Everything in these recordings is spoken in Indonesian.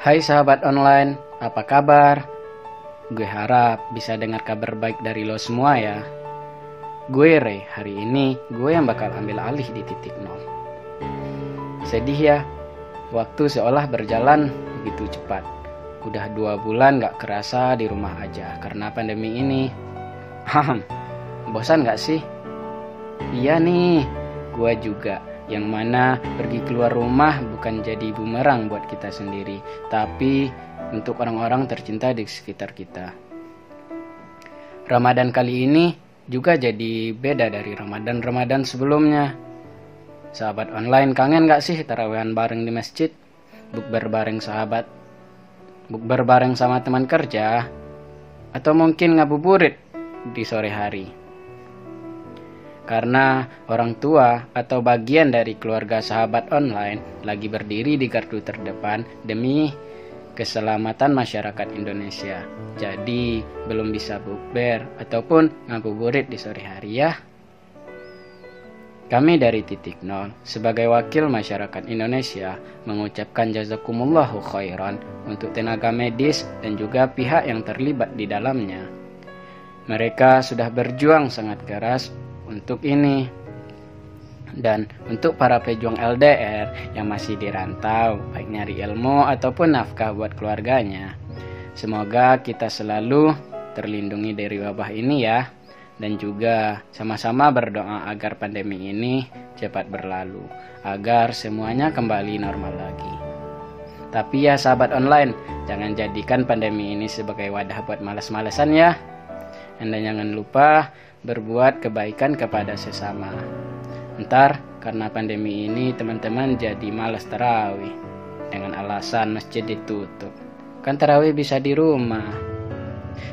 Hai sahabat online, apa kabar? Gue harap bisa dengar kabar baik dari lo semua ya. Gue Ray, hari ini gue yang bakal ambil alih di titik nol. Sedih ya, waktu seolah berjalan begitu cepat. Udah dua bulan gak kerasa di rumah aja karena pandemi ini. Hahm, bosan gak sih? Iya nih, gue juga yang mana pergi keluar rumah bukan jadi bumerang buat kita sendiri, tapi untuk orang-orang tercinta di sekitar kita. Ramadan kali ini juga jadi beda dari Ramadan-Ramadan sebelumnya. Sahabat online kangen gak sih tarawehan bareng di masjid? Bukber bareng sahabat? Bukber bareng sama teman kerja? Atau mungkin ngabuburit di sore hari? Karena orang tua atau bagian dari keluarga sahabat online lagi berdiri di gardu terdepan demi keselamatan masyarakat Indonesia. Jadi belum bisa bukber ataupun ngabuburit di sore hari ya. Kami dari Titik Nol sebagai wakil masyarakat Indonesia mengucapkan jazakumullahu khairan untuk tenaga medis dan juga pihak yang terlibat di dalamnya. Mereka sudah berjuang sangat keras untuk ini. Dan untuk para pejuang LDR yang masih dirantau, baik nyari ilmu ataupun nafkah buat keluarganya. Semoga kita selalu terlindungi dari wabah ini ya. Dan juga sama-sama berdoa agar pandemi ini cepat berlalu, agar semuanya kembali normal lagi. Tapi ya sahabat online, jangan jadikan pandemi ini sebagai wadah buat males-malesan ya. Anda jangan lupa berbuat kebaikan kepada sesama. Ntar karena pandemi ini teman-teman jadi malas terawih dengan alasan masjid ditutup. Kan terawih bisa di rumah.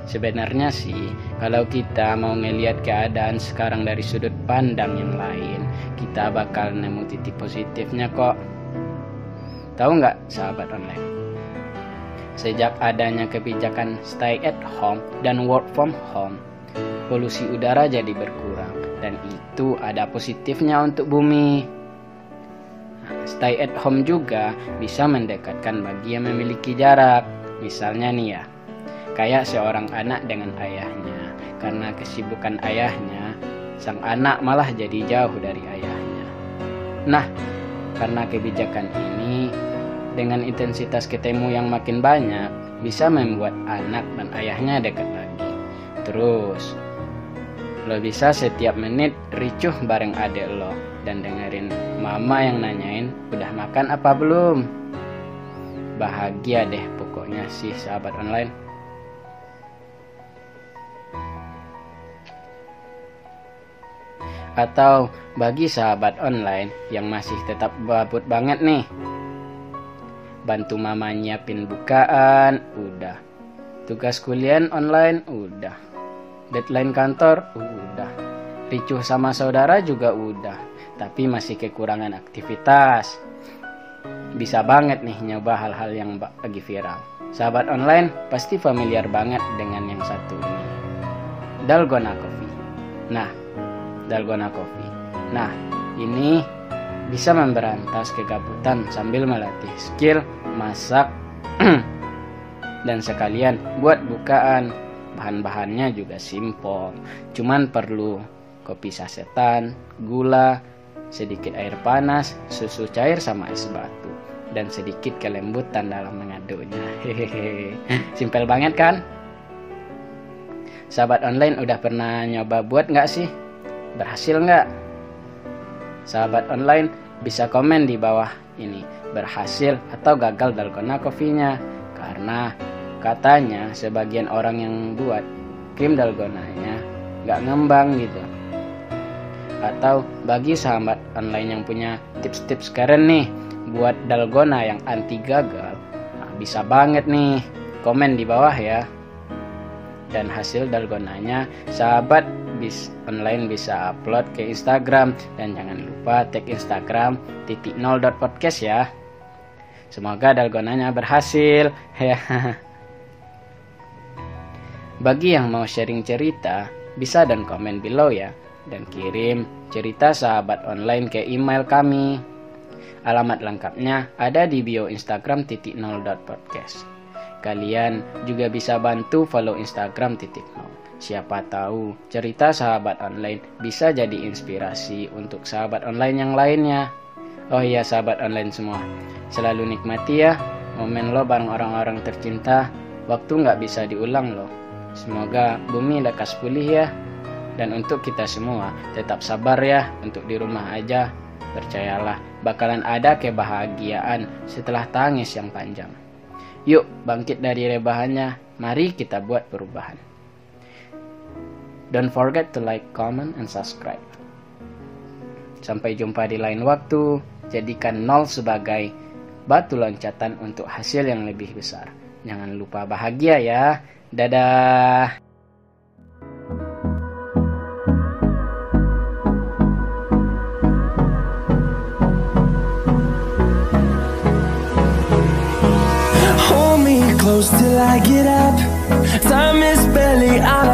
Sebenarnya sih, kalau kita mau ngelihat keadaan sekarang dari sudut pandang yang lain, kita bakal nemu titik positifnya kok. Tahu nggak sahabat online? Sejak adanya kebijakan stay at home dan work from home, polusi udara jadi berkurang dan itu ada positifnya untuk bumi. Stay at home juga bisa mendekatkan bagi yang memiliki jarak. Misalnya nih ya, kayak seorang anak dengan ayahnya. Karena kesibukan ayahnya, sang anak malah jadi jauh dari ayahnya. Nah, karena kebijakan ini, dengan intensitas ketemu yang makin banyak, bisa membuat anak dan ayahnya dekat lagi. Terus, Lo bisa setiap menit ricuh bareng adek lo dan dengerin mama yang nanyain udah makan apa belum. Bahagia deh pokoknya sih sahabat online. Atau bagi sahabat online yang masih tetap babut banget nih. Bantu mama nyiapin bukaan, udah. Tugas kuliah online, udah deadline kantor? Udah. Ricuh sama saudara juga udah. Tapi masih kekurangan aktivitas. Bisa banget nih nyoba hal-hal yang lagi viral. Sahabat online pasti familiar banget dengan yang satu ini. Dalgona coffee. Nah dalgona coffee. Nah ini bisa memberantas kegabutan sambil melatih skill masak dan sekalian buat bukaan Bahan-bahannya juga simpel, cuman perlu kopi sasetan, gula, sedikit air panas, susu cair sama es batu, dan sedikit kelembutan dalam mengaduknya. Hehehe, simpel banget kan? Sahabat online udah pernah nyoba buat nggak sih? Berhasil nggak? Sahabat online bisa komen di bawah ini berhasil atau gagal dalgona kopinya karena Katanya sebagian orang yang buat krim dalgonanya nggak ngembang gitu. Atau bagi sahabat online yang punya tips-tips keren nih buat dalgona yang anti gagal, nah, bisa banget nih komen di bawah ya. Dan hasil dalgonanya sahabat bis online bisa upload ke Instagram dan jangan lupa tag Instagram titik nol podcast ya. Semoga dalgonanya berhasil. Ya. Bagi yang mau sharing cerita, bisa dan komen below ya. Dan kirim cerita sahabat online ke email kami. Alamat lengkapnya ada di bio Instagram titik nol podcast. Kalian juga bisa bantu follow Instagram titik nol. Siapa tahu cerita sahabat online bisa jadi inspirasi untuk sahabat online yang lainnya. Oh iya sahabat online semua, selalu nikmati ya momen lo bareng orang-orang tercinta. Waktu nggak bisa diulang loh. Semoga bumi lekas pulih ya. Dan untuk kita semua, tetap sabar ya untuk di rumah aja Percayalah, bakalan ada kebahagiaan setelah tangis yang panjang. Yuk, bangkit dari rebahannya. Mari kita buat perubahan. Don't forget to like, comment, and subscribe. Sampai jumpa di lain waktu. Jadikan nol sebagai batu loncatan untuk hasil yang lebih besar. Jangan lupa bahagia ya. Dadah. close till I get up. Time is barely on